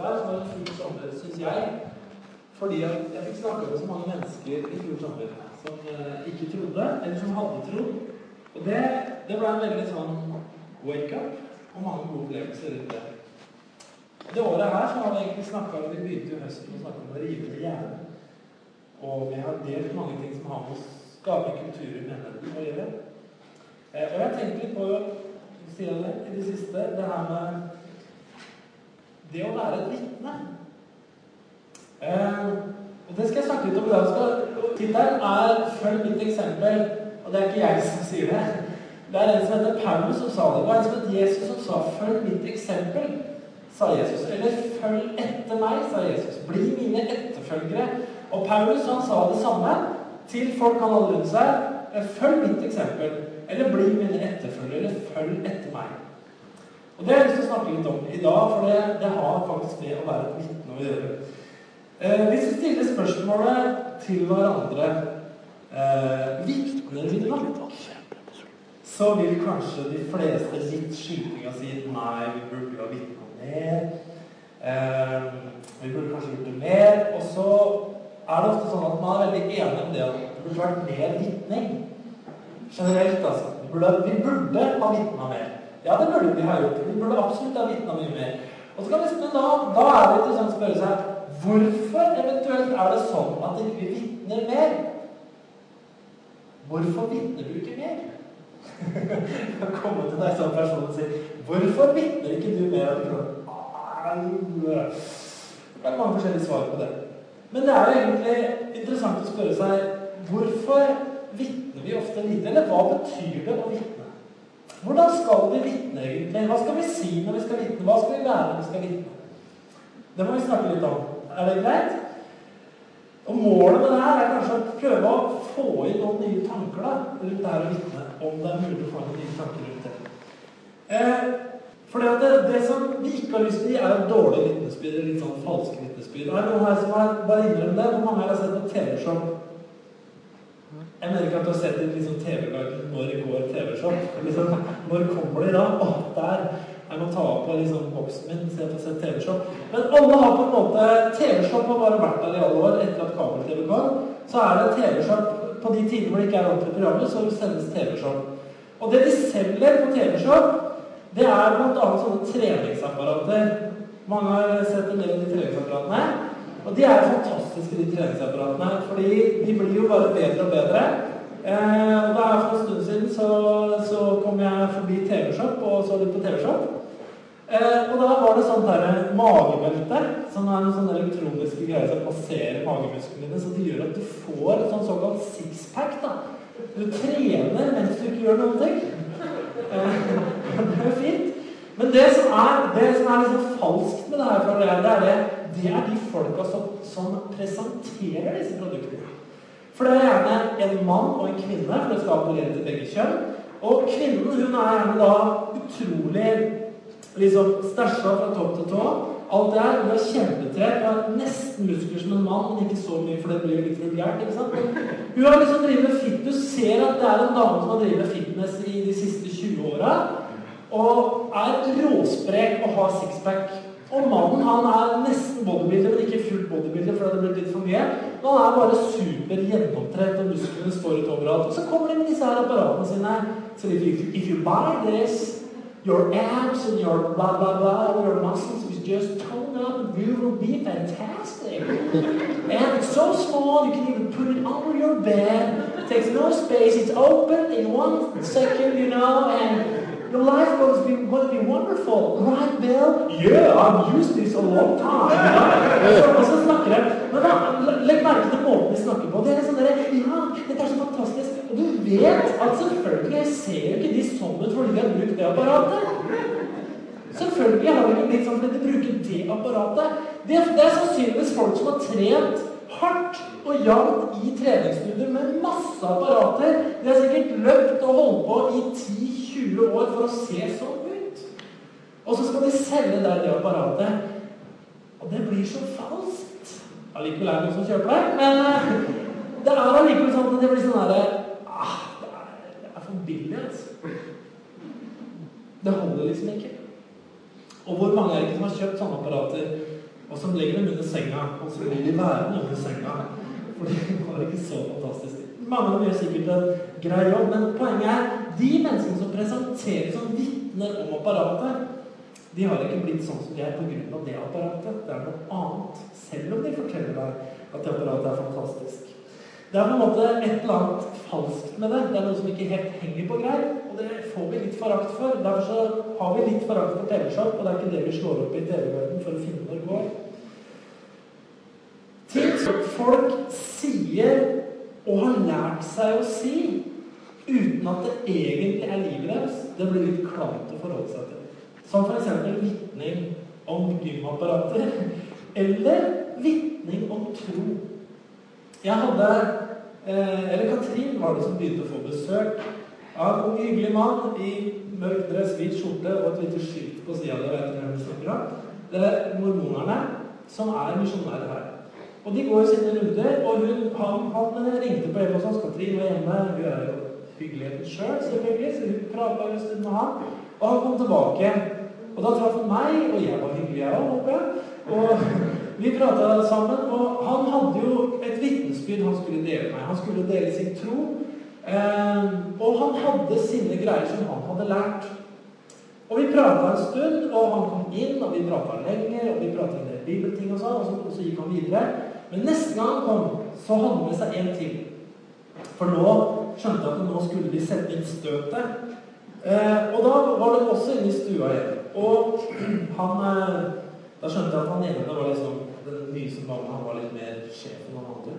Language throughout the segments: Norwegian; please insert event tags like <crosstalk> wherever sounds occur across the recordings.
fantastisk som var en fin sommer, syns jeg. Fordi jeg, jeg fikk snakka med så mange mennesker i fjor sommer som eh, ikke trodde, eller som hadde trodd. Og det, det ble en veldig sånn wake-up og mange gode opplevelser rundt det. Det året her så har vi egentlig snakka Vi begynte i høsten å snakke om å rive ned hjernen. Og vi har delt mange ting som har med å skape kultur i menigheten å gjøre. Eh, og jeg tenkte litt på sier det, i det siste, det her med det å være et vitne. Eh, og det skal jeg snakke litt om i dag. Tittelen er 'Følg mitt eksempel'. Og det er ikke jeg som sier det. Det er en som heter Paulus som sa det. Det var en som het Jesus som sa 'Følg mitt eksempel', sa Jesus. Eller 'Følg etter meg', sa Jesus. 'Bli mine etterfølgere'. Og Paulus han sa det samme til folk han hadde rundt seg. 'Følg mitt eksempel'. Eller 'bli mine etterfølgere'. 'følg etter meg'. Og Det har jeg lyst til å snakke litt om i dag, for det, det har faktisk med å være et vitne å gjøre. Eh, hvis vi stiller spørsmålet til hverandre eh, Vitner vi nok? Så vil kanskje de fleste litt skytinga si nei, vi burde ha vitna mer. Eh, vi burde kanskje gjort det mer. Og så er det ofte sånn at man er veldig enig om det at det burde vært mer vitning. Generelt, altså. Vi burde, vi burde ha vitna mer. Ja, det burde vi ha gjort. Vi burde absolutt ha vitna mye mer. Og så kan vi, men da, da er det interessant å spørre seg Hvorfor eventuelt er det sånn at vi ikke vitner mer? Hvorfor vitner du ikke mer? <laughs> Å komme til deg som person og si Hvorfor vitner ikke du mer? Det er mange forskjellige svar på det. Men det er jo egentlig interessant å spørre seg hvorfor vitner vi ofte lite? Eller hva betyr det å vitne? Hvordan skal vi vitne egentlig? Hva skal vi si når vi skal vitne? Hva skal vi være når vi skal vitne? Det må vi snakke litt om. Er det greit? Og Målet med det her er kanskje å prøve å få inn noen nye tanker da, rundt det her å vitne. Om det er mulig å få inn nye tanker rundt det. Eh, for det, det, som vi ikke har lyst til, er jo dårlige vitnesbyrd. Litt sånn falske vitnesbyrd. Er det noen her som har bare innrømt det? Hvor mange har sett på TV-show? Jeg mener ikke at du har sett en liksom TV-guide når det går TV-shop. Liksom, når kommer de da? Å, der! Jeg må ta opp liksom, boksen min se på sett TV-shop. Men alle har på en måte TV-shop har bare vært der i alle år etter at kabel-TV kom. Så er det TV-shop på de tider hvor det ikke er ordentlig programmer, så sendes TV-shop. Og det de selger på TV-shop, det er bl.a. sånne treningsapparater. Mange har sett en del av de treningsapparatene. Og de er fantastiske, de treningsapparatene. Fordi de blir jo bare bedre og bedre. Eh, og da For en stund siden så, så kom jeg forbi TV-shop og så litt på TV-shop. Eh, og da var det sånn der magebelte, som er noen sånne elektroniske greier som passerer magemusklene, så det gjør at du får et sånn såkalt sixpack. da. Du trener mens du ikke gjør noen ting. Eh, <laughs> det er jo fint. Men det som er, det som er liksom falskt med det her, det er, det er det er de folka som, som, presenterer disse produktene. For det er gjerne en mann og en kvinne, for det skal appellere til begge kjønn. Og kvinnen hun er gjerne da utrolig liksom stæsja fra topp til tå. Alt det her. Hun er kjempetrent, hun har nesten muskler som en mann, men ikke så mye, for det blir jo litt vulgært. ikke sant? Hun har liksom drevet med fitness. Ser at det er en dame som har drevet med fitness i de siste 20 åra, og er råsprek og har sixpack. Og mannen han er nesten bodybuilder, men ikke fullt bodybuilder, for det hadde blitt litt for mye. Men han er bare super gjennomtrent, og musklene står ut overalt. Og så kommer de med disse her apparatene sine. So if you, if you buy this, your abs and your blah, blah, blah, all your muscles will just tone up, you will be fantastic. And it's so small, you can even put it under your bed. It takes no space, it's open in one second, you know, and Your life must be, going to be wonderful. Right, Bill? Yeah, I've used this a long time. <laughs> Og så snakker jeg Men da, Legg merke til måten de snakker på. Det er sånn der, Ja, dette er så fantastisk. Og du vet at selvfølgelig ser jo ikke de sånn ut fordi de har brukt det apparatet. Selvfølgelig har de ikke blitt sånn fordi de bruker det apparatet. Det, det er sannsynligvis folk som har trent hardt og jevnt i treningsstudier med masse apparater. De har sikkert løpt og holdt på i 10 20 år for å se sånn ut. Og så skal de selge deg det apparatet. Og det blir så falskt. Allikevel er det noen som kjøper det. Men eh, det er allikevel sånn at det blir sånn herre ah, det, det, er for billig, altså. Det holder liksom ikke. Og hvor mange er det ikke som har kjøpt sånne apparater, og som legger dem under senga, og så blir de værende under senga? For det var ikke så fantastisk. Mange av dem gjør sikkert en grei jobb, men poenget er de menneskene som presenteres som vitner om apparatet, de har ikke blitt sånn som de er pga. det apparatet. Det er noe annet. Selv om de forteller deg at det apparatet er fantastisk. Det er på en måte et eller annet falskt med det. Det er noe som ikke helt henger på greip. Og det får vi litt forakt for. Derfor så har vi litt forakt for TV-shop, og det er ikke det vi slår opp i TV-verdenen for å finne når det går. Ting folk sier og har lært seg å si uten at det egentlig er livet deres, det blir litt klamt å forholde seg til. Som f.eks. vitning om gymapparater. Eller vitning om tro. Jeg hadde eh, Eller Katrin var det som begynte å få besøk av en hyggelig mann i mørk dress, hvit skjorte og et lite skilt på sida. Det vet dere snakker om. Det er mormonerne som er misjonærer her. Og de går sine runder, og hun, han, han ringte på hjemme hos hans Katrin var hjemme. Hun er jo hyggeligheten sjøl, selv, selvfølgelig, så hun prata en stund med han. Og han kom tilbake. Og da traff han meg, og jeg var hyggelig, jeg òg, håper jeg. Og vi prata sammen, og han hadde jo et vitnesbyrd han skulle dele med. Han skulle dele sin tro. Eh, og han hadde sine greier som han hadde lært. Og vi prata en stund, og han kom inn, og vi prata lenger, og vi prata en del bibelting og sånn, og, så, og så gikk han videre. Men neste gang han kom, så hadde han med seg en til. For nå skjønte jeg at nå skulle de sette inn støtet. Eh, og da var det også inne i stua igjen. Og <clears throat> han eh, Da skjønte jeg at han ene var liksom den nye som var med, han var litt mer sjef enn han andre.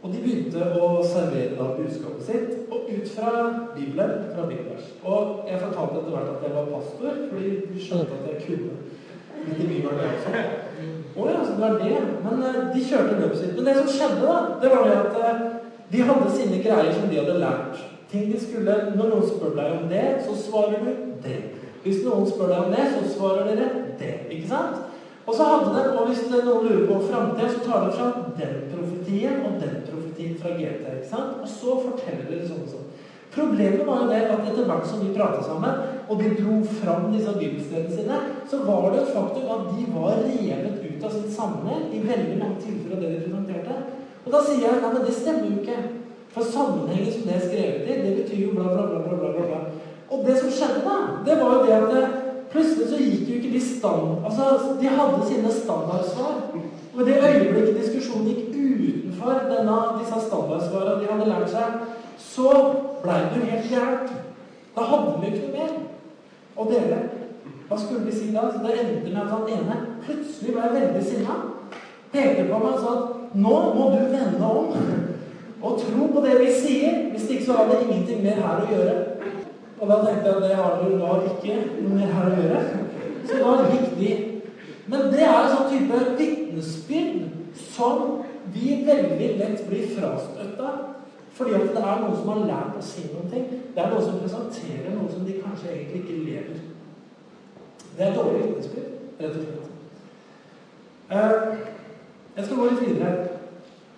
Og de begynte å servere da budskapet sitt, og ut fra Bibelen, fra bibelvers. Og jeg fortalte etter hvert at jeg var pastor, fordi de skjønte at jeg kunne litt i Bibelen, jeg også. Å ja, så det var det. Men uh, de kjørte løpet sitt. Men det som skjedde, da, det var det at uh, de hadde sine greier som de hadde lært. Ting de skulle Når noen spør deg om det, så svarer du det. Hvis noen spør deg om det, så svarer dere det. Ikke sant? Og så hadde de, og Hvis noen lurer på framtida, så tar de fram den profetien og den profetien fra GT. ikke sant? Og så forteller de sånn og sånn. Problemet var jo det at etter hvert som vi pratet sammen, og de dro fram disse bibelstedene sine, så var det et faktum at de var revet ut av sin sammenheng i veldig mange tilfeller av det de presenterte. Og da sier jeg at det stemmer jo ikke. For sammenhengen som det er skrevet i, det betyr jo bla, bla, bla, bla, bla, bla. Og det som skjedde da, det var jo det at Plutselig så gikk jo ikke de stand... Altså, de hadde sine standardsvar. Og i det øyeblikket diskusjonen gikk utenfor denne, disse standardsvarene de hadde lært seg, så blei det jo helt gærent. Da hadde vi ikke noe mer Og dele. Hva skulle vi si da? Så Det endte med at han ene plutselig ble veldig sinna. Pekte på meg og sa at nå må du vende om og tro på det vi sier. Hvis ikke så har det ingenting mer her å gjøre. Og da tenkte jeg at det har du da ikke noe mer her å gjøre. Så da gikk de. Men det er en sånn type vitnesbyrd som vi veldig lett blir frastøtta fordi at det er noen som har lært å si noen ting. Det er noen som presenterer noe som de kanskje egentlig ikke lever. Det er dårlig vitnesbyrd, rett og slett. Eh, jeg skal gå litt videre.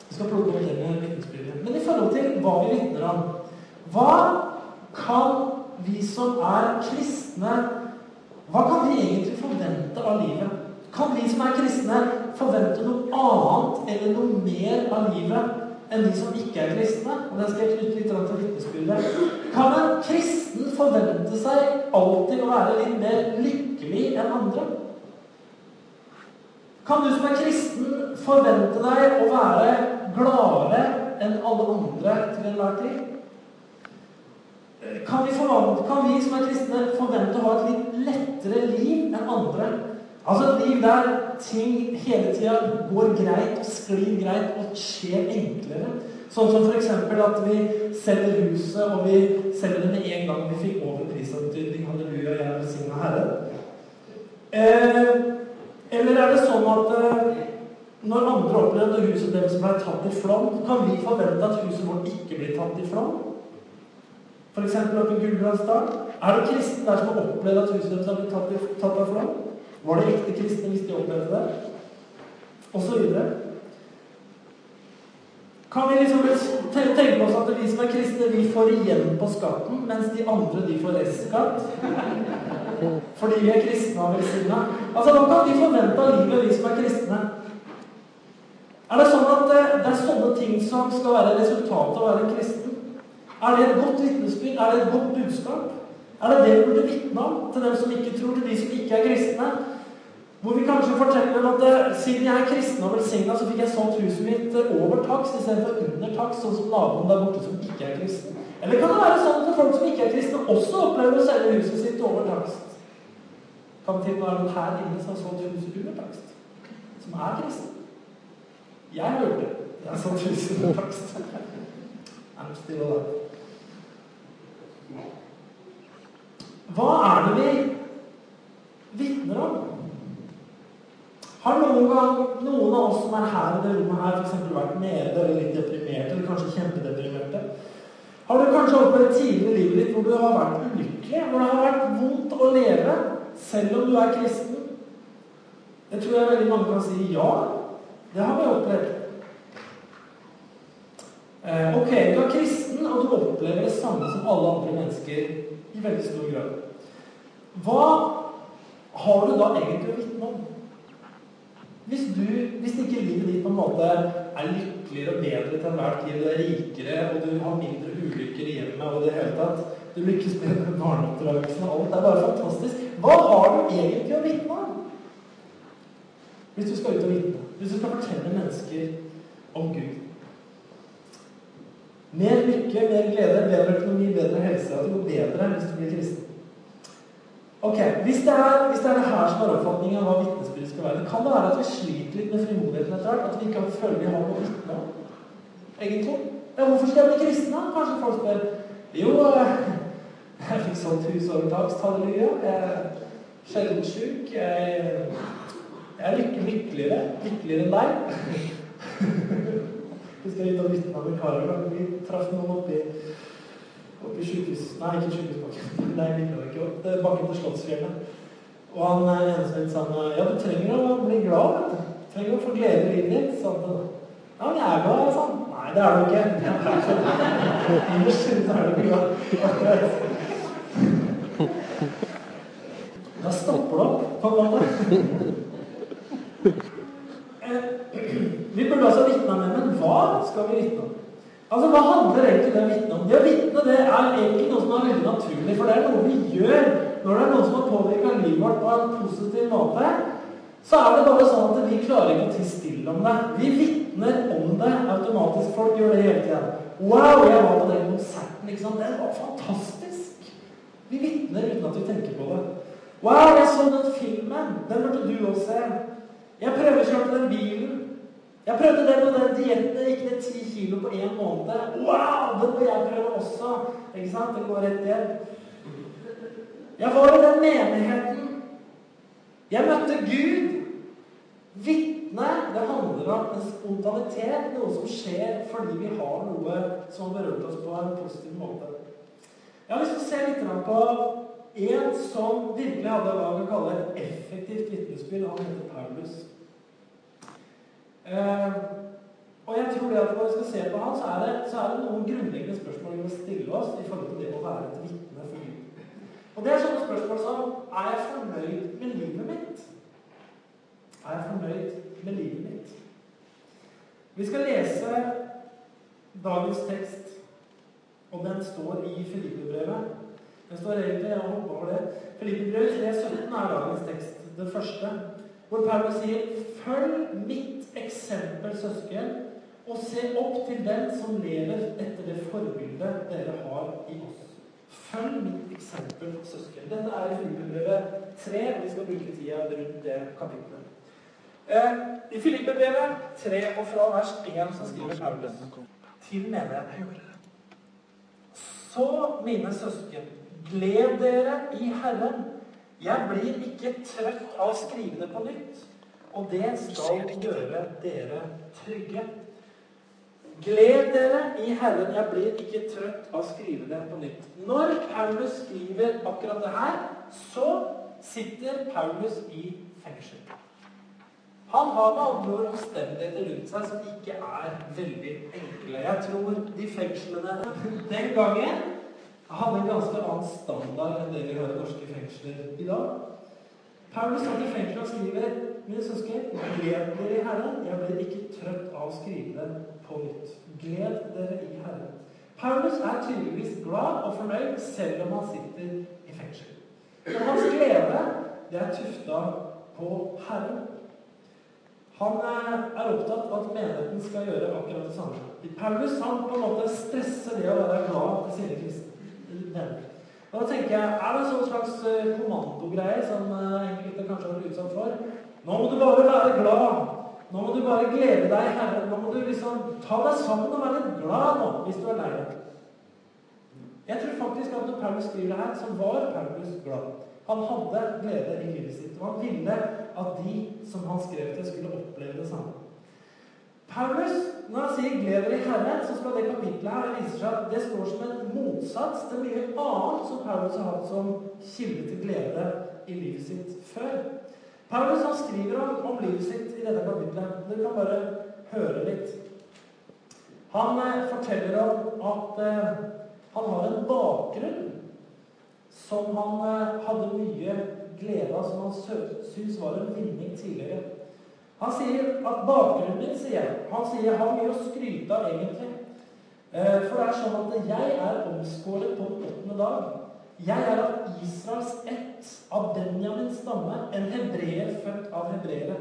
Jeg skal plukke opp det med vitnesbyrdet. Men i forhold til hva vi vitner om Hva kan vi som er kristne, hva kan vi egentlig forvente av livet? Kan vi som er kristne, forvente noe annet eller noe mer av livet enn de som ikke er kristne? Og det skal jeg knytte litt til vitnesbyrdet. Kan en kristen forvente seg alltid å være litt mer lykkelig enn andre? Kan du som er kristen, forvente deg å være gladere enn alle andre til enhver tid? kan vi, kan vi, som er kristne, forvente å ha et litt lettere liv enn andre? Altså et liv der ting hele tida går greit, og sklir greit og skjer enklere. Sånn som f.eks. at vi selger huset, og vi selger det med en gang vi fikk over prisantydning. Halleluja, jeg velsigna Herre. Eh, eller er det sånn at eh, når andre opplever at huset deres ble tatt i flom, kan vi forvente at huset vårt ikke blir tatt i flom? F.eks. oppe i Gudbrandsdalen. Er det kristne der som har opplevd at huset deres har blitt tatt, tatt av flom? Var det ekte kristne hvis de opplevde det? Og så videre. Kan vi liksom tenke oss at vi som er kristne, vi får igjen på skatten, mens de andre de får restskatt? Fordi vi er kristne og velsigna? Altså, hva kan vi forvente av livet, vi som er kristne? Er det sånn at det, det er sånne ting som skal være resultatet av å være kristen? Er det et godt vitnesbyrd? Er det et godt budskap? Er det det vi burde vitne om til dem som ikke tror, til de som ikke er kristne? Hvor vi kanskje forteller at eh, siden jeg er kristen og velsigna, så fikk jeg solgt huset mitt eh, over takst istedenfor under takst, sånn som naboen der borte som ikke er kristen. Eller kan det være sånn at folk som ikke er kristne, også opplever å selge huset sitt over takst? Kan til og med være noen her inne som har solgt huset under takst? Som er kristen? Jeg gjort det. Jeg har solgt huset under takst. I'm still alive. Hva er det vi vitner om? Har noen gang noen av oss som er her i det rommet her, f.eks. vært nede eller litt deprimerte, eller kanskje kjempedeprimerte? Har du kanskje opplevd tidligere i livet ditt hvor du har vært ulykkelig? Hvor det har vært vondt å leve, selv om du er kristen? Det tror jeg veldig mange kan si ja. Det har vi opplevd. Eh, ok, du er kristen, og du opplever det samme som alle andre mennesker i veldig stor grad. Hva har du da egentlig å vitne om? Hvis, du, hvis ikke livet ditt på en måte er lykkeligere og bedre til enhver tid, du er rikere, og du har mindre ulykker i hjemmet og det hele tatt Du lykkes bedre med barneoppdragelsen og alt. Det er bare fantastisk. Hva har du egentlig å vitne om? Hvis du skal ut og vitne. Hvis du skal fortelle mennesker om Gud. Mer lykke, mer glede, bedre økonomi, bedre helse. At det går bedre hvis du blir kristen. Ok, hvis det, er, hvis det, er, her som er oppfatningen av hva vitnesbyrd skal være, kan det være at vi sliter litt med frimodigheten etter hvert? At vi ikke føler vi har noe å vitne om? Egentlig. Ja, hvorfor skal jeg bli kristen? Kanskje folk spør. Jo, <laughs> jeg fikk sånt hus over takst, halleluja. Jeg sjelden sjuk. Jeg, jeg er lykke, lykkeligere. Lykkeligere enn deg. Vi skal ut og vitne om en kar vi traff noen oppi oppe i sykehus... Nei, ikke Sykehusbakken. Nei, ikke. Det er bakken til Slottsfjellet. Og han er ene sa sa ja, du trenger å bli glad, du. Trenger å få glede i livet ditt. Sånn. Ja, men jeg er glad, sa han. Nei, det er du ikke. <laughs> Innerst inne er du ikke glad. <laughs> Da stopper det opp, på en måte. Eh, <clears throat> vi burde altså vitne det men hva skal vi vitne om? Altså, Hva handler egentlig det å vitne om? Det å vitne det er egentlig noe som er veldig naturlig. For det er noe vi gjør når det er noen som har påvirka livet vårt på en positiv måte. Så er det bare sånn at vi klarer ikke å tie stille om det. Vi vitner om det automatisk. Folk gjør det hele tida. 'Wow, jeg var på den konserten. ikke sant? Det var fantastisk.' Vi vitner uten at vi tenker på det. 'Wow, jeg så den filmen. Den burde du også se.' 'Jeg prøvekjørte den bilen. Jeg prøvde det på den dietten. Gikk ned ti kilo på én måned. Wow! Det må jeg prøve også. Ikke sant? Det går rett hjem. Jeg var i den menigheten. Jeg møtte Gud. Vitne det handler om en spontanitet, noe som skjer fordi vi har noe som berørt oss på en positiv måte. Jeg har lyst til å se litt på en som virkelig hadde hva vi kaller et effektivt vitnesbyrd. Han heter Paulus. Eh, og jeg tror det at når vi skal se på han, så er, det, så er det noen grunnleggende spørsmål vi må stille oss i forhold til det å være et vitne for Gud. Og det er sånne spørsmål som Er jeg fornøyd med livet mitt? Er jeg fornøyd med livet mitt? Vi skal lese dagens tekst, og den står i Filippebrevet. Den står egentlig Jeg over det. Filippebrevet 3.17 er dagens tekst. Det første. Hvor Paulus sier 'Følg mitt eksempel, søsken, og se opp til den som lever etter det forbildet dere har i oss'. Følg mitt eksempel, søsken. Dette er i Filippebrevet 3, og vi skal bruke tida rundt det kapitlet. Eh, I Filippebrevet 3 og fra vers 1 så skriver Paulus til menigheten Så, mine søsken, gled dere i Herren. Jeg blir ikke trøtt av å skrive det på nytt, og det skal gjøre dere trygge. Gled dere i Herren. Jeg blir ikke trøtt av å skrive det på nytt. Når Paulus skriver akkurat det her, så sitter Paulus i fengsel. Han har med andre ord omstendigheter rundt seg som ikke er veldig enkle. Jeg tror de fengslene den gangen hadde en ganske annen standard enn det vi har i norske fengsler i dag. Paulus satt i fengsel og skriver mine søsken, gled dere i Herren. Jeg blir ikke trøtt av å skrive det på nytt. Gled dere i Herren. Paulus er tydeligvis glad og fornøyd selv om han sitter i fengsel. Men hans glede det er tufta på Herren. Han er opptatt av at menigheten skal gjøre akkurat det samme. Paulus han på en måte stresser det å være glad til sine kristne venner. Og da tenker jeg, Er det en sånn slags eh, kommandogreie som eh, enkelte kanskje har vært utsatt for? Nå må du bare være glad. Nå må du bare glede deg i Herren. Nå må du liksom ta deg sammen og være glad nå, hvis du er lei deg. Jeg tror faktisk at når Paulus skriver det her, så var Paulus glad. Han hadde glede i livet sitt, og han ville at de som han skrev til, skulle oppleve det samme. Paulus, når han sier 'gled dere i Herren', så skal det kapitlet her vise seg at det står som en motsats til mye annet som Paulus har hatt som kilde til glede i livet sitt før. Paulus han skriver om, om livet sitt i dette kapitlet. Dere kan bare høre litt. Han eh, forteller om at eh, han har en bakgrunn som han eh, hadde mye glede av, som han syntes var en vinning tidligere. Han sier at bakgrunnen min, sier jeg Han sier jeg har mye å skryte av, egentlig. Eh, for det er sånn at jeg er omskåret på den åttende dag. Jeg er av Israels ett, av Benjamins stamme, en hebreer født av hebreere.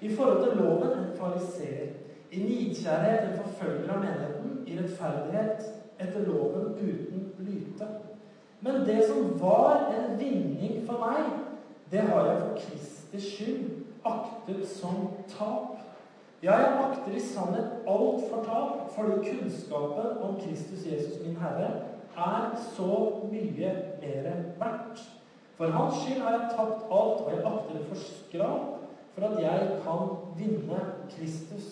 I forhold til loven en fariseer. I nidkjærhet en forfølger av menigheten. I rettferdighet etter loven uten lyte. Men det som var en vinning for meg, det har jeg for Kristi skyld aktet som tap. Ja, jeg akter i sannhet alt for tap, fordi kunnskapen om Kristus Jesus, min Herre, er så mye mer verdt. For hans skyld har jeg tapt alt, og jeg akter det for skrap, for at jeg kan vinne Kristus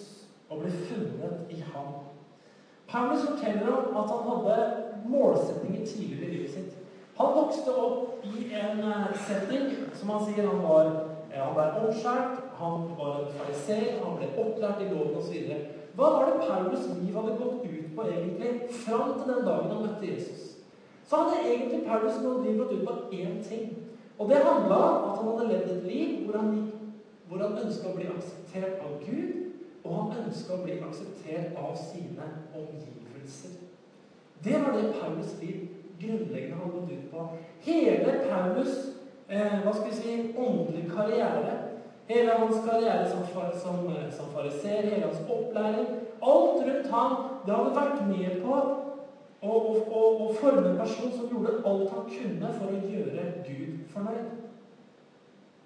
og bli funnet i ham. Paulus forteller om at han hadde målsettinger tidligere i livet sitt. Han vokste opp i en eh, setting som han sier han var han ble omskjært, han var en fariser, han ble opplært i loven osv. Hva var det Paulus' liv hadde gått ut på egentlig fram til den dagen han møtte Jesus? Så hadde egentlig Paulus' liv gått ut på én ting. Og det handla om at han hadde levd et liv hvor han, hvor han ønska å bli akseptert av Gud, og han ønska å bli akseptert av sine omgivelser. Det var det Paulus' liv grunnleggende hadde gått ut på. Hele Paulus' eh, hva skal vi si, åndelig karriere. Hele hans karriere som, som, eh, som fariser, hele hans opplæring. Alt rundt ham det hadde vært med på å, å, å, forme en person som gjorde alt han kunne for å gjøre Gud fornøyd.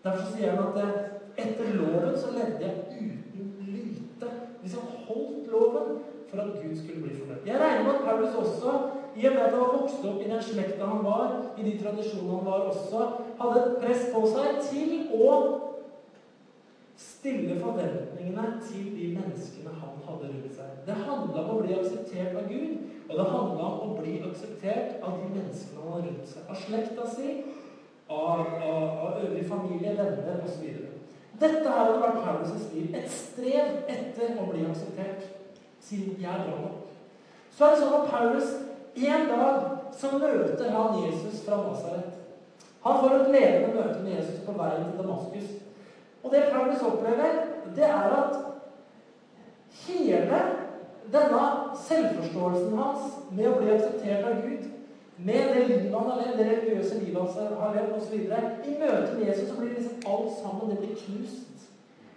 Derfor sier han at eh, etter loven så levde jeg uten lyte. Hvis han holdt loven for at Gud skulle bli fornøyd. Jeg regner med at Paulus også i og med at han vokste opp i den slekta han var, i de tradisjonene han var også, hadde et press på seg til å stille forventningene til de menneskene han hadde rundt seg. Det handla om å bli akseptert av Gud, og det handla om å bli akseptert av de menneskene han hadde rundt seg. Av slekta si, av, av, av øvrig familie, venner osv. Dette hadde vært Paulus' liv. Et strev etter å bli akseptert. Siden jeg er bra nok. Så er det sånn at Paulus en dag så møter han Jesus fra Nasaret. Han får et levende møte med Jesus på veien til Damaskus. Og det Paulus opplever, det er at hele denne selvforståelsen hans med å bli akseptert av Gud, med det livet han har levd, det religiøse livet han har levd osv. I møte med Jesus så blir liksom alt sammen det blir knust.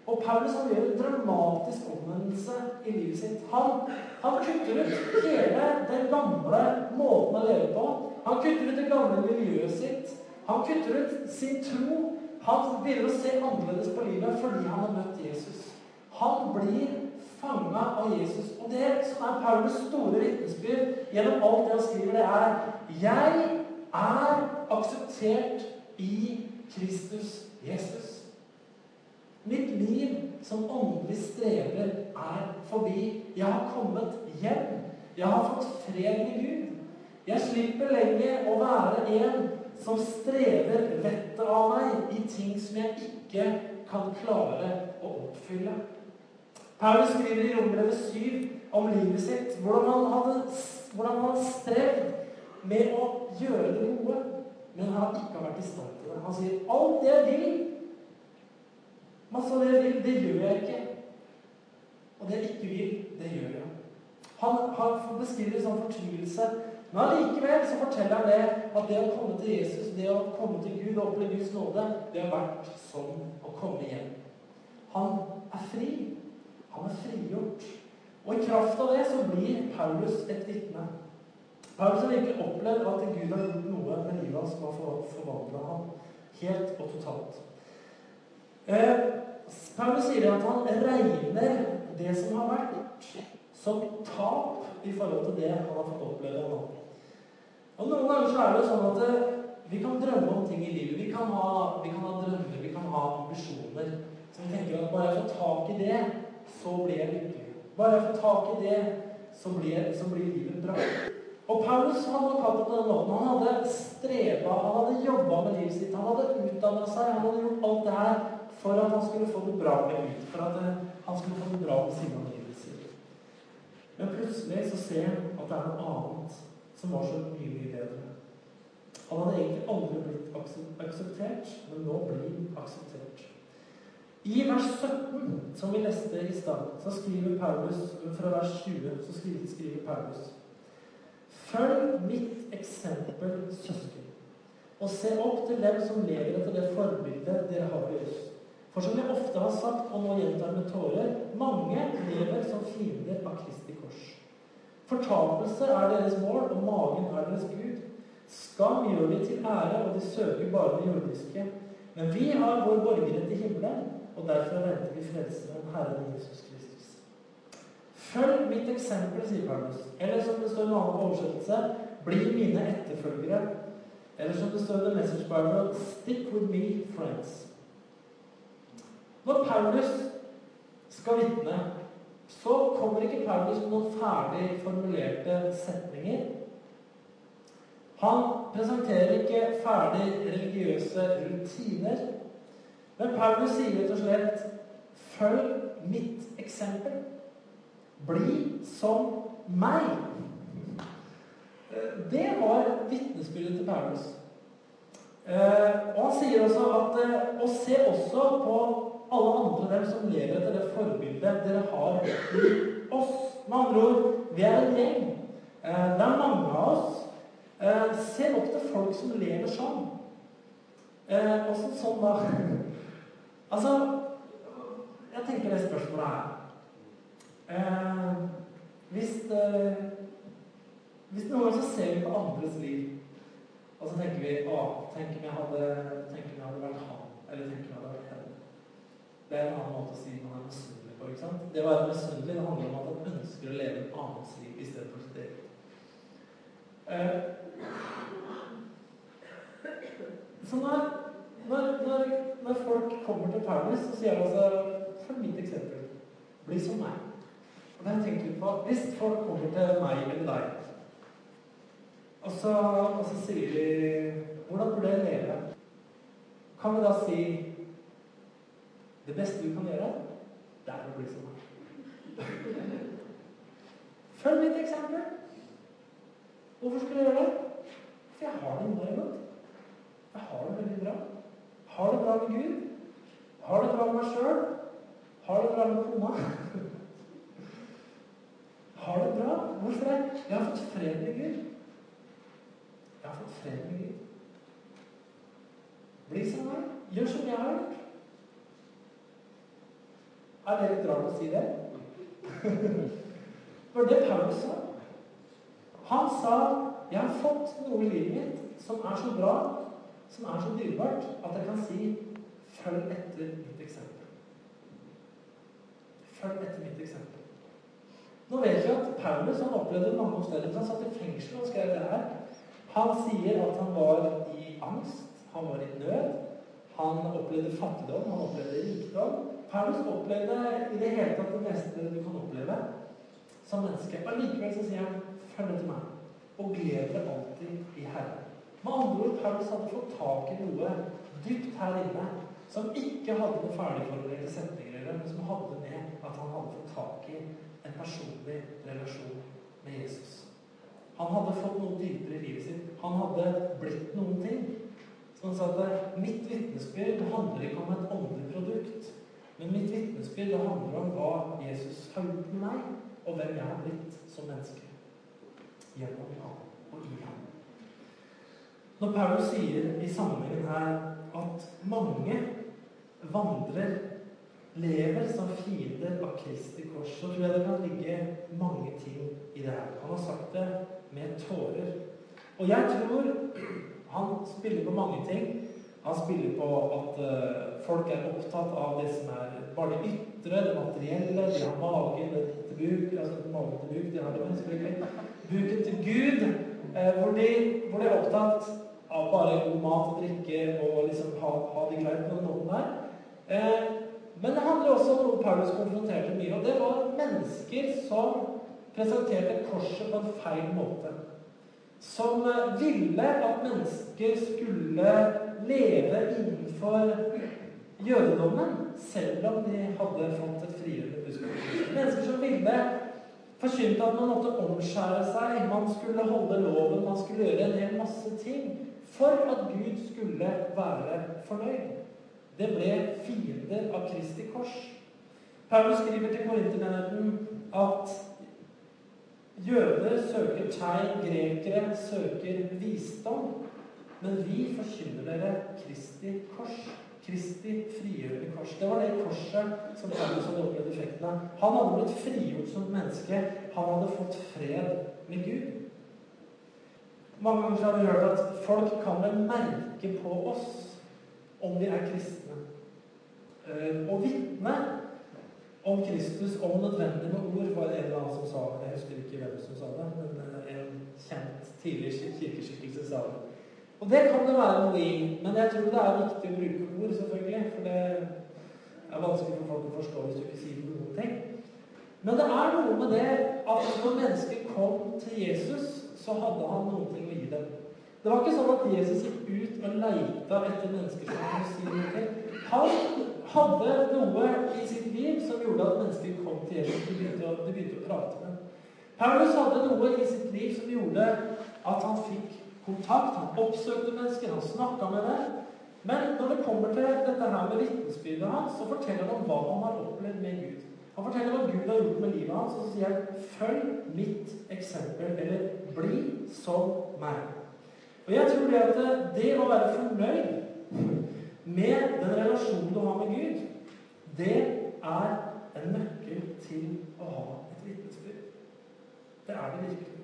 Og Paulus han gjør en dramatisk omvendelse i livet sitt. Han, han kutter ut hele den gamle måten å leve på. Han kutter ut det gamle miljøet sitt. Han kutter ut sin tro. Han begynner å se annerledes livet fordi han har møtt Jesus. Han blir fanga av Jesus. Og det som er Paulus store vitnesbyrd gjennom alt det han skriver, det er Jeg er akseptert i Kristus Jesus. Mitt liv som åndelig strever er forbi. Jeg har kommet hjem. Jeg har fått fred med Gud. Jeg slipper lenger å være en som strever vettet av meg i ting som jeg ikke kan klare å oppfylle. Paulus skriver i Romerbrevet 7 om livet sitt, hvordan han hadde hvordan han strevd med å gjøre det gode, men han har ikke vært i stand til det. Han sier 'alt det jeg vil', masse av det jeg vil, det gjør jeg ikke. Og det jeg ikke vil, det gjør jeg. Han, han beskriver sånn fortvilelse. Men allikevel så forteller han det at det å komme til Jesus, det å komme til Gud og oppleve Guds nåde, det har vært som å komme hjem. Han er fri. Han er frigjort. Og i kraft av det så blir Paulus et vitne. Paulus har virkelig opplevd at Gud har gjort noe med livet hans som har forvandla ham helt og totalt. Eh, Paulus sier at han regner det som har vært, som tap i forhold til det han har fått oppleve nå. Og Noen ganger så er det sånn at eh, vi kan drømme om ting i livet. Vi kan ha, vi kan ha drømmer, vi kan ha ambisjoner. Så vi tenker at bare jeg får tak i det, så blir jeg lykkelig. Bare jeg får tak i det, så blir, så blir livet bra. Og Paulus han var kalt på den måten. Han hadde streva, han hadde jobba med livet sitt, han hadde utdanna seg, han hadde gjort alt det her for at han skulle få det bra med Gud. For at eh, han skulle få det bra med sine sitt. Men plutselig så ser han at det er noe annet som var så mye, mye bedre. Han hadde egentlig aldri blitt akseptert, men nå blir akseptert. I vers 17, som vi leste i stad, så skriver Paulus fra vers 20 så skriver, skriver Paulus Følg mitt eksempel, søsken, og se opp til dem som lever etter det forbildet dere har i oss. For som jeg ofte har sagt, og nå gjentar med tårer, mange lever som fiender av Kristi. Fortapelse er deres mål, og magen er deres Gud. Skam gjør de til ære, og de søker bare det jordiske. Men vi har vår borgerrett i himmelen, og derfor venter vi frelseren, Herren Jesus Kristus. Følg mitt eksempel, sier Paulus. Eller som det står i en annen oversettelse, bli mine etterfølgere. Eller som det står i The Message Bible, stick with me, friends. Når Paulus skal vitne så kommer ikke Paulus med noen ferdig formulerte setninger. Han presenterer ikke ferdig religiøse rutiner. Men Paulus sier rett og slett 'Følg mitt eksempel'. Bli som meg. Det var vitnesbyrdet til Paulus. Eh, og han sier også at eh, Og se også på alle andre dem som lever etter det forbildet dere har i oss. Med andre ord, vi er en gjeng. Eh, det er mange av oss. Eh, se opp til folk som lever sånn. Eh, Åssen sånn, da? <laughs> Altså, jeg tenker det spørsmålet her Hvis Hvis noen ganger så ser vi på andres liv, og så tenker vi Å, tenk om jeg hadde, tenk om jeg hadde vært han. Eller tenk om jeg hadde vært henne. Det er en annen måte å si man er misunnelig på. ikke sant? Det å være misunnelig handler om at man ønsker å leve et annens liv i stedet for sitt eget. Eh, så når, når, når, folk kommer til Paris, så sier de altså Følg mitt eksempel. Bli som meg. Og det har jeg på. Hvis folk kommer til meg eller deg, og så, og så sier de Hvordan burde jeg leve? Kan vi da si det beste du kan gjøre, det er å bli som meg. Følg mitt eksempel. Hvorfor skulle jeg gjøre det? For jeg har det innmari godt. Jeg har det veldig bra. Har det bra med Gud. Har det bra med meg sjøl. Har det bra med kona. Har det bra. Hvorfor det? Jeg har fått fred med Gud. Jeg har fått fred med Gud. Bli som meg. Gjør som jeg har gjort. Er det litt rart å si det? For det Paulus sa. Han sa 'Jeg har fått noe i livet mitt som er så bra, som er så dyrebart, at jeg kan si 'Følg etter mitt eksempel'. Følg etter mitt eksempel. Nå vet vi at Paulus han opplevde mange omstendigheter. Han satt i fengsel og skrev det her. Han sier at han var i angst, han var i nød. Han opplevde fattigdom, han opplevde rikdom. Paulus opplevde i det hele tatt det meste du kan oppleve som menneske. men likevel så sier han 'følg etter meg', og gled deg alltid i Herren. Med andre ord, Paulus hadde fått tak i noe dypt her inne som ikke hadde noen ferdigformulerte setninger gjøre, men som hadde med at han hadde fått tak i en personlig relasjon med Jesus. Han hadde fått noe dypere i livet sitt. Han hadde blitt noen ting. Så han sa at mitt vitnesbyrd handler ikke om et åndelig produkt. Men mitt vitnesbyrd handler om hva Jesus har gjort med meg, og hvem jeg har blitt som menneske. Gjennom ham og i ham. Når Paulus sier i sammenhengen her at mange vandrer, lever som fiender av Kristi kors, så tror jeg det kan ligge mange ting i det her. Han har sagt det med tårer. Og jeg tror han spiller på mange ting. Han spiller på at uh, folk er opptatt av det som er bare det ytre, det materielle. De har magen til buk, altså magen til buk, de har det selvfølgelig. Buken til Gud, uh, hvor, de, hvor de er opptatt av bare god mat og drikke og liksom ha, ha det greit på den måten der. Eh, men det handler også om noe Paulus konfronterte mye, og det var mennesker som presenterte korset på en feil måte. Som eh, ville at mennesker skulle leve innenfor jødedommen, selv om de hadde fått et frigjørende budskap. Mennesker som ville forkynte at man måtte omskjære seg, man skulle holde loven, man skulle gjøre en hel masse ting for at Gud skulle være fornøyd. Det ble fiender av Kristi kors. Paulus skriver til korintermenigheten at jøder søker tegn, grekere søker visdom. Men vi forkynner dere Kristi kors. Kristi frigjørende kors. Det var det korset som Paulus hadde opplevd effekten av. Han hadde blitt frigjort som menneske. Han hadde fått fred med Gud. Mange ganger har vi hørt at folk kan vel merke på oss om de er kristne. Eh, å vitne om Kristus, om nødvendig med ord, var det en eller annen som sa Jeg husker ikke hvem som sa det, men eh, en kjent tidligere kirkeskikkelse sa det. Og det kan det være noe i, men jeg tror det er viktig å bruke ord, selvfølgelig. For det er vanskelig for folk å forstå hvis du ikke sier noen ting. Men det er noe med det at når mennesker kom til Jesus så hadde han noen ting å gi dem. Det var ikke sånn at Jesus gikk ut og leita etter mennesker som kunne si noe. Han hadde noe i sitt liv som gjorde at mennesker kom til Jesus. De begynte å, de begynte å prate med ham. Paulus hadde noe i sitt liv som gjorde at han fikk kontakt. Han oppsøkte mennesker, han snakka med dem. Men når det kommer til dette her med vitnesbyrdet hans, så forteller han om hva han har opplevd med Gud. Han forteller hva Gud har gjort med livet hans, og så sier han 'følg mitt eksempel', eller 'bli som meg'. Og jeg tror det at det å være fornøyd med den relasjonen du har med Gud, det er en nøkkel til å ha et vitnesbyrd. Det er det virkelig.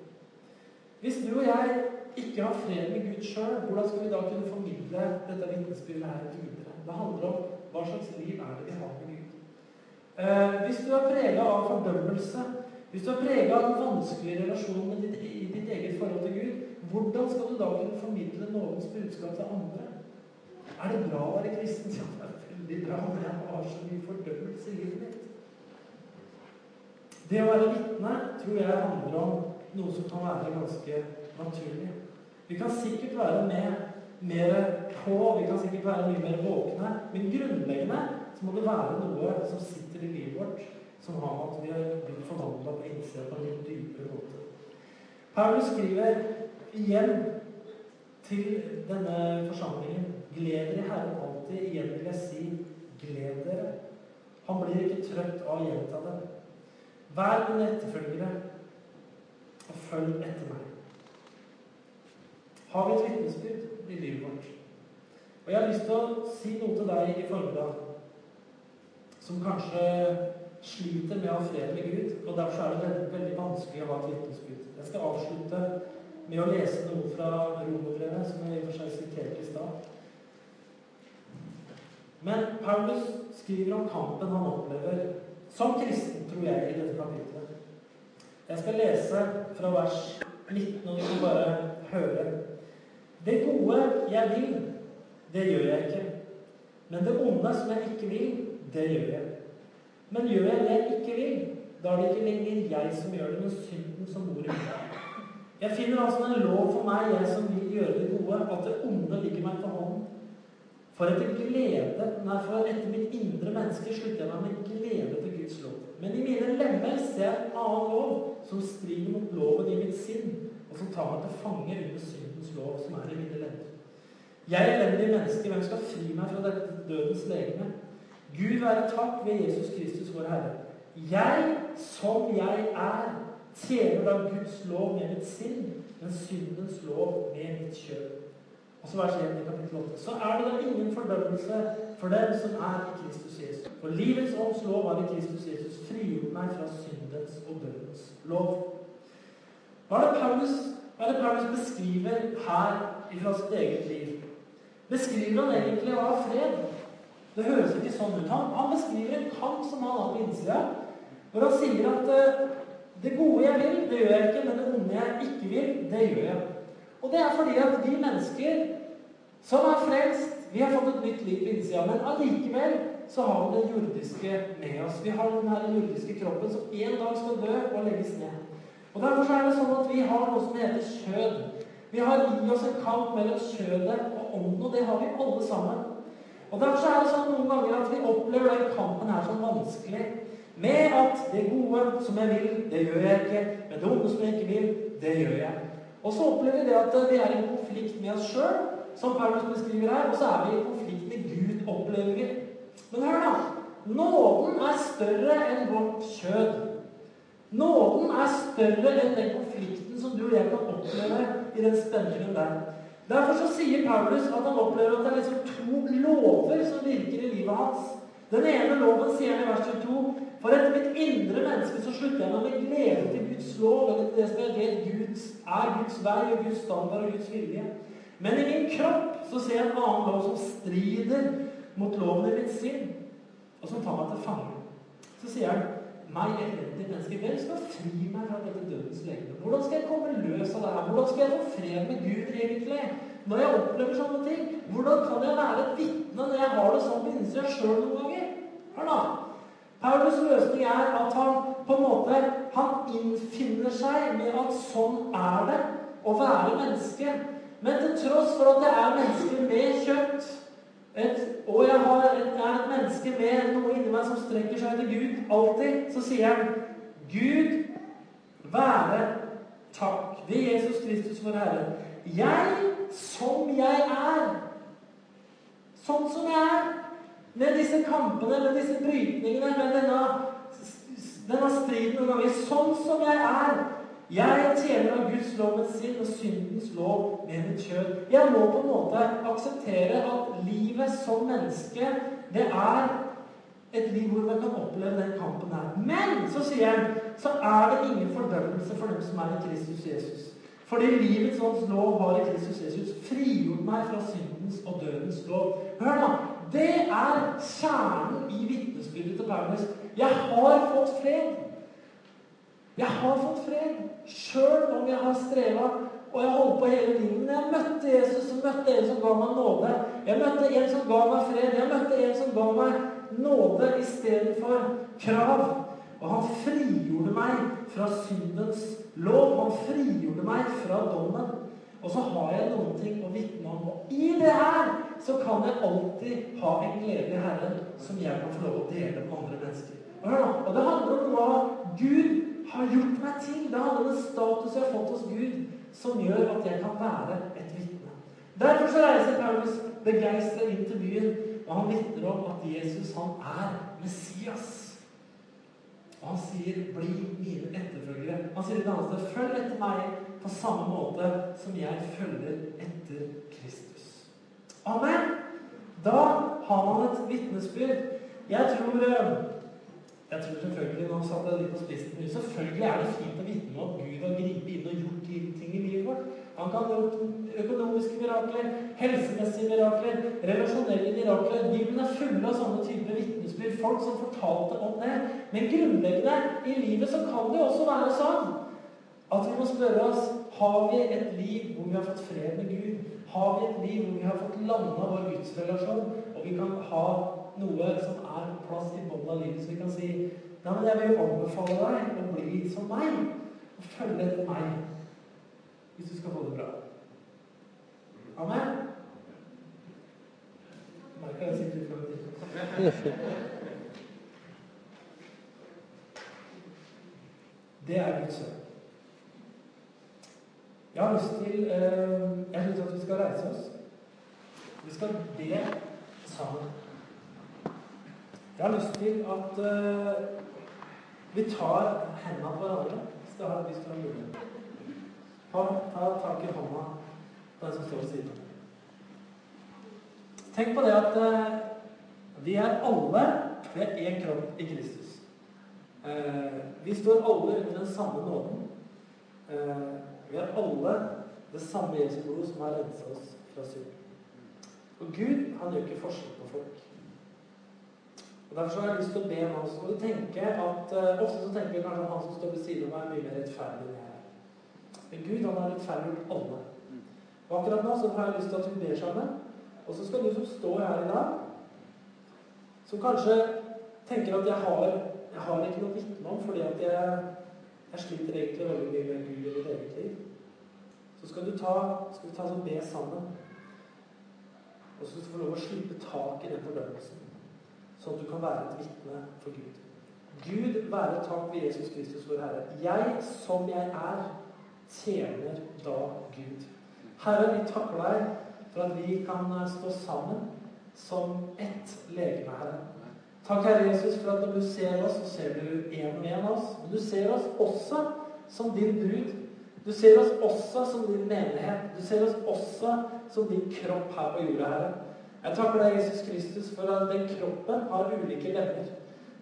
Hvis du og jeg ikke har fred med Gud sjøl, hvordan skal vi da kunne formidle dette vitnesbyrdet her videre? Det handler om hva slags liv er det vi har med Gud. Eh, hvis du er prega av fordømmelse, hvis du er prega av en vanskelig relasjon med ditt, i ditt eget forhold til Gud, hvordan skal du da kunne formidle noens budskap til andre? Er det bra å være kristen? <laughs> Ja, det er veldig bra, men jeg har så mye fordømmelse i livet mitt. Det å være vitne tror jeg handler om noe som kan være ganske naturlig. Vi kan sikkert være med mer på, vi kan sikkert være mye mer våkne, men grunnleggende så må det være noe som sitter i livet vårt, som har med at vi har blitt forvandla på innsida på en litt dypere måte. Paulus skriver igjen til denne forsamlingen Gled dere i Herren alltid. Igjen vil jeg si gled dere. Han blir ikke trøtt av å gjenta det. Vær mine etterfølgere, og følg etter meg. Har vi et vitnesbyrd i livet vårt? Og Jeg har lyst til å si noe til deg i formiddag som kanskje sliter med å ha fred med Gud. og Derfor er det veldig, veldig vanskelig å ha et vitnesbyrd. Jeg skal avslutte med å lese noe fra romerbrevet, som jeg i og for seg siterte i stad. Men Paulus skriver om kampen han opplever som kristen, tror jeg, i dette kapitlet. Jeg skal lese fra vers 19, og du skal bare høre. Det gode jeg vil, det gjør jeg ikke. Men det onde som jeg ikke vil, det gjør jeg. Men gjør jeg det jeg ikke vil, da er det ikke lenger jeg som gjør det, men synden som bor i meg. Jeg finner altså en lov for meg, jeg som vil gjøre det gode, at det onde ligger meg for hånden. For etter glede, nei, for etter mitt indre menneske slutter jeg meg med glede til Guds lov. Men i mine lemmer ser jeg en annen lov, som strider mot loven i mitt sinn, og som tar meg til fange under syndens lov, som er i mine ledd. Jeg elendig menneske, hvem skal fri meg fra dette dødens legeme? Gud være takk ved Jesus Kristus, vår Herre. Jeg, som jeg er, tjener da Guds lov med mitt sinn, men syndens lov med mitt kjøp. Og så vers 1 i kapittel 8. Så er det da ingen fordømmelse for dem som er i Kristus Jesus. For livets ånds lov har i Kristus Jesus frigjort meg fra syndens og dødens lov. Hva er det Paulus, hva er det Paulus beskriver her fra sitt eget liv? Beskriver han egentlig å ha fred? Det høres ikke sånn ut. Han, han beskriver en kamp som han har på innsida, hvor han sier at uh, det gode jeg vil, det gjør jeg ikke, men det onde jeg ikke vil, det gjør jeg. Og det er fordi at vi mennesker som er frelst, vi har fått et nytt liv på innsida. Men allikevel så har vi det jordiske med oss. Vi har den her jordiske kroppen som en dag skal dø og legges ned. Og Derfor er det sånn at vi har noe som heter kjød. Vi har i oss en kamp mellom kjødet og ånden, og det har vi alle sammen. Og Derfor er det sånn noen ganger at vi opplever den kampen her som vanskelig. Med at det gode som jeg vil, det gjør jeg ikke. Men det onde som jeg ikke vil, det gjør jeg. Og så opplever vi det at vi er i konflikt med oss sjøl, som Paulus beskriver her. Og så er vi i konflikt med Gud, opplever vi. Men hør, da. Nåden er større enn vårt kjød. Nåden er større enn den konflikten som du og jeg kan oppleve i den spenningen der. Derfor så sier Paulus at han opplever at det er liksom to lover som virker i livet hans. Den ene loven sier han i vers 22 For etter mitt indre menneske så slutter jeg meg med glede til Guds lov, eller til det som jeg vet Guds, er Guds vei og Guds standard og Guds vilje. Men i min kropp så ser jeg en annen lov som strider mot loven i mitt sinn, og som tar meg til fange. Så sier han meg elendig menneske, hvem skal fri meg fra dette dødens legeme? Hvordan skal jeg komme løs av det her? Hvordan skal jeg få fred med Gud egentlig? Når jeg opplever sånne ting? Hvordan kan jeg være et vitne når jeg har det sånn på innsida sjøl noen ganger? Hør nå. Paulus løsning er at han på en måte han innfinner seg med at sånn er det å være menneske. Men til tross for at det er mennesker med kjøtt, et, og jeg, har, et, er et menneske med noe inni meg som strekker seg til Gud alltid, så sier han Gud være takk ved Jesus Kristus, vår Herre. Jeg som jeg er, sånn som jeg er med disse kampene, med disse brytningene, med denne, denne striden noen ganger. Sånn som jeg er. Jeg tjener av Guds lov med sin og syndens lov med mitt kjød. Jeg må på en måte akseptere at livet som menneske, det er et liv hvor man kan oppleve den kampen her. Men så sier jeg, så er det ingen fordømmelse for dem som er i Kristus Jesus. Fordi livets ånds lov har i Kristus Jesus frigjort meg fra syndens og dødens lov. Hør nå. det er kjernen i vitnesbyrdet til Paulus. Jeg har fått fred. Jeg har fått fred, sjøl om jeg har streva og jeg holdt på hele livet. Men jeg møtte Jesus, så møtte en som ga meg nåde. Jeg møtte en som ga meg fred. Jeg møtte en som ga meg nåde istedenfor krav. Og han frigjorde meg fra syndens lov. Han frigjorde meg fra dommen. Og så har jeg noen ting å vitne om. Og i det her så kan jeg alltid ha en glede i Herren som jeg kan få lov å dele med andre mennesker. Og det handler om hva Gud har gjort meg til. Det er den status jeg har fått hos Gud, som gjør at jeg kan være et vitne. Derfor så reiser Paulus begeistra inn til byen, og han vitner om at Jesus han er Messias. Og han sier 'bli mine etterfølgere'. Han sier det andre sted 'følg etter meg' på samme måte som jeg følger etter Kristus. Amen! Da har man et vitnesbyrd. Jeg tror eh, jeg tror selvfølgelig, Nå satt jeg litt på spissen, selvfølgelig er det fint å vitne om at Gud har gripet inn og gjort ting i livet vårt. Han kan gjøre økonomiske mirakler, helsemessige mirakler, relasjonelle mirakler. Bibelen er full av sånne typer vitnesbyrd. Folk som fortalte om det. Men grunnleggende i livet så kan det også være sånn at vi må spørre oss har vi et liv hvor vi har fått fred med Gud. Har vi et liv hvor vi har fått landa vår gudsrelasjon, og vi kan ha noe som er på plass i bunnen av livet, så vi kan si Nei, men jeg vil anbefale deg å bli som meg, og følge etter meg, hvis du skal få det bra. Amen? Jeg sitter for meg. Det er Guds sønn. Jeg har lyst til eh, Jeg har lyst til at vi skal reise oss. Vi skal be sammen. Jeg har lyst til at uh, vi tar hendene på hverandre hvis det har lyst til å mulighet. Ta, ta tak i hånda på den som står ved siden. Tenk på det at uh, vi er alle ved én kropp i Kristus. Uh, vi står alle under den samme nåden. Vi har alle det samme Jesu blod som har renset oss fra synd. Og Gud han gjør ikke forskjell på folk. Og Derfor har jeg lyst til å be med oss du tenke at uh, Ofte så tenker vi kanskje at han som står ved siden av meg, er mye mer rettferdig enn jeg. Men Gud han har rettferdiggjort alle. Og akkurat nå så har jeg lyst til at vi ber sammen. Og så skal du som står her i dag, som kanskje tenker at jeg har, jeg har ikke noe vitne om fordi at jeg, jeg sliter egentlig veldig mye med Gud i mitt eget liv. Så skal du ta, skal du ta sånn be sammen. Og så skal du få lov å slippe tak i den fordømmelsen, sånn at du kan være et vitne for Gud. Gud være takk ved Jesus Kristus, vår Herre. Jeg som jeg er, tjener da Gud. Herre, vi takker deg for at vi kan stå sammen som ett legeme, Herre. Takk, Herre Jesus, for at når du ser oss, så ser du en og en av oss. Men du ser oss også som din brud. Du ser oss også som din menighet. Du ser oss også som din kropp her på jorda, Herre. Jeg takker deg, Jesus Kristus, for at den kroppen har ulike lemmer.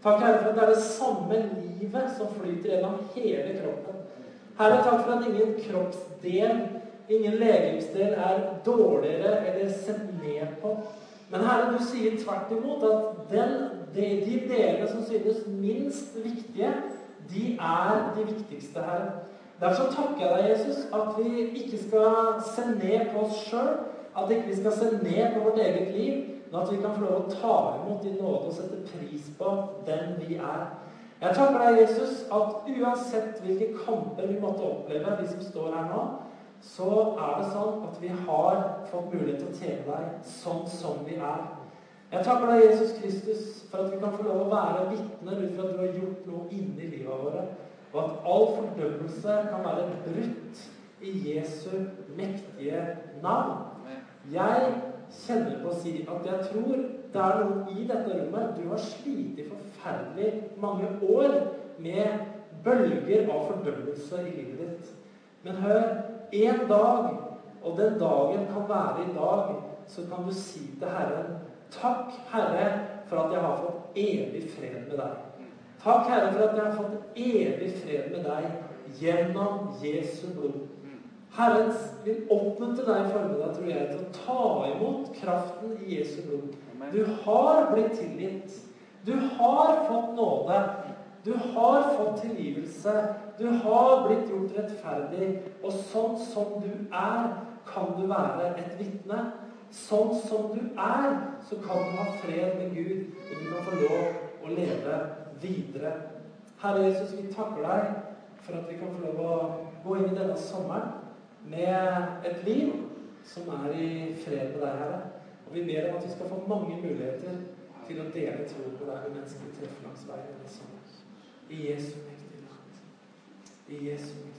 Takk, Herre, for at det er det samme livet som flyter gjennom hele kroppen. Herre, takk for at ingen kroppsdel, ingen legemsdel, er dårligere eller sett ned på. Men Herre, du sier tvert imot at den, de, de delene som synes minst viktige, de er de viktigste, Herre. Derfor takker jeg deg, Jesus, at vi ikke skal se ned på oss sjøl. At ikke vi skal se ned på vårt eget liv, men at vi kan få lov å ta imot din nåde og sette pris på den vi er. Jeg takker deg, Jesus, at uansett hvilke kamper vi måtte oppleve, vi som står her nå, så er det sånn at vi har fått mulighet til å tjene deg sånn som vi er. Jeg takker deg, Jesus Kristus, for at vi kan få lov å være vitner ut fra at du har gjort noe inni livet våre. Og at all fordømmelse kan være brutt i Jesu mektige navn. Jeg kjenner på å si at jeg tror det er noe i dette rommet Du har slitt forferdelig mange år med bølger av fordømmelse i livet ditt. Men hør en dag, og den dagen kan være i dag, så kan du si til Herren Takk, Herre, for at jeg har fått evig fred med deg. Takk, Herre, for at jeg har fått evig fred med deg gjennom Jesu blod. Herren vil oppmuntre deg i formiddag, tror jeg, til å ta imot kraften i Jesu blod. Du har blitt tilgitt. Du har fått nåde. Du har fått tilgivelse. Du har blitt gjort rettferdig. Og sånn som du er, kan du være et vitne. Sånn som du er, så kan du ha fred med Gud, og du kan få lov å leve videre. Herre Jesus, vi takker deg for at vi kan få lov å gå inn i denne sommeren med et liv som er i fred med deg, Herre. Og vi ber om at vi skal få mange muligheter til å dele tro på deg med mennesker vi treffer langs veien. I Jesu mektige navn. I Jesu mektige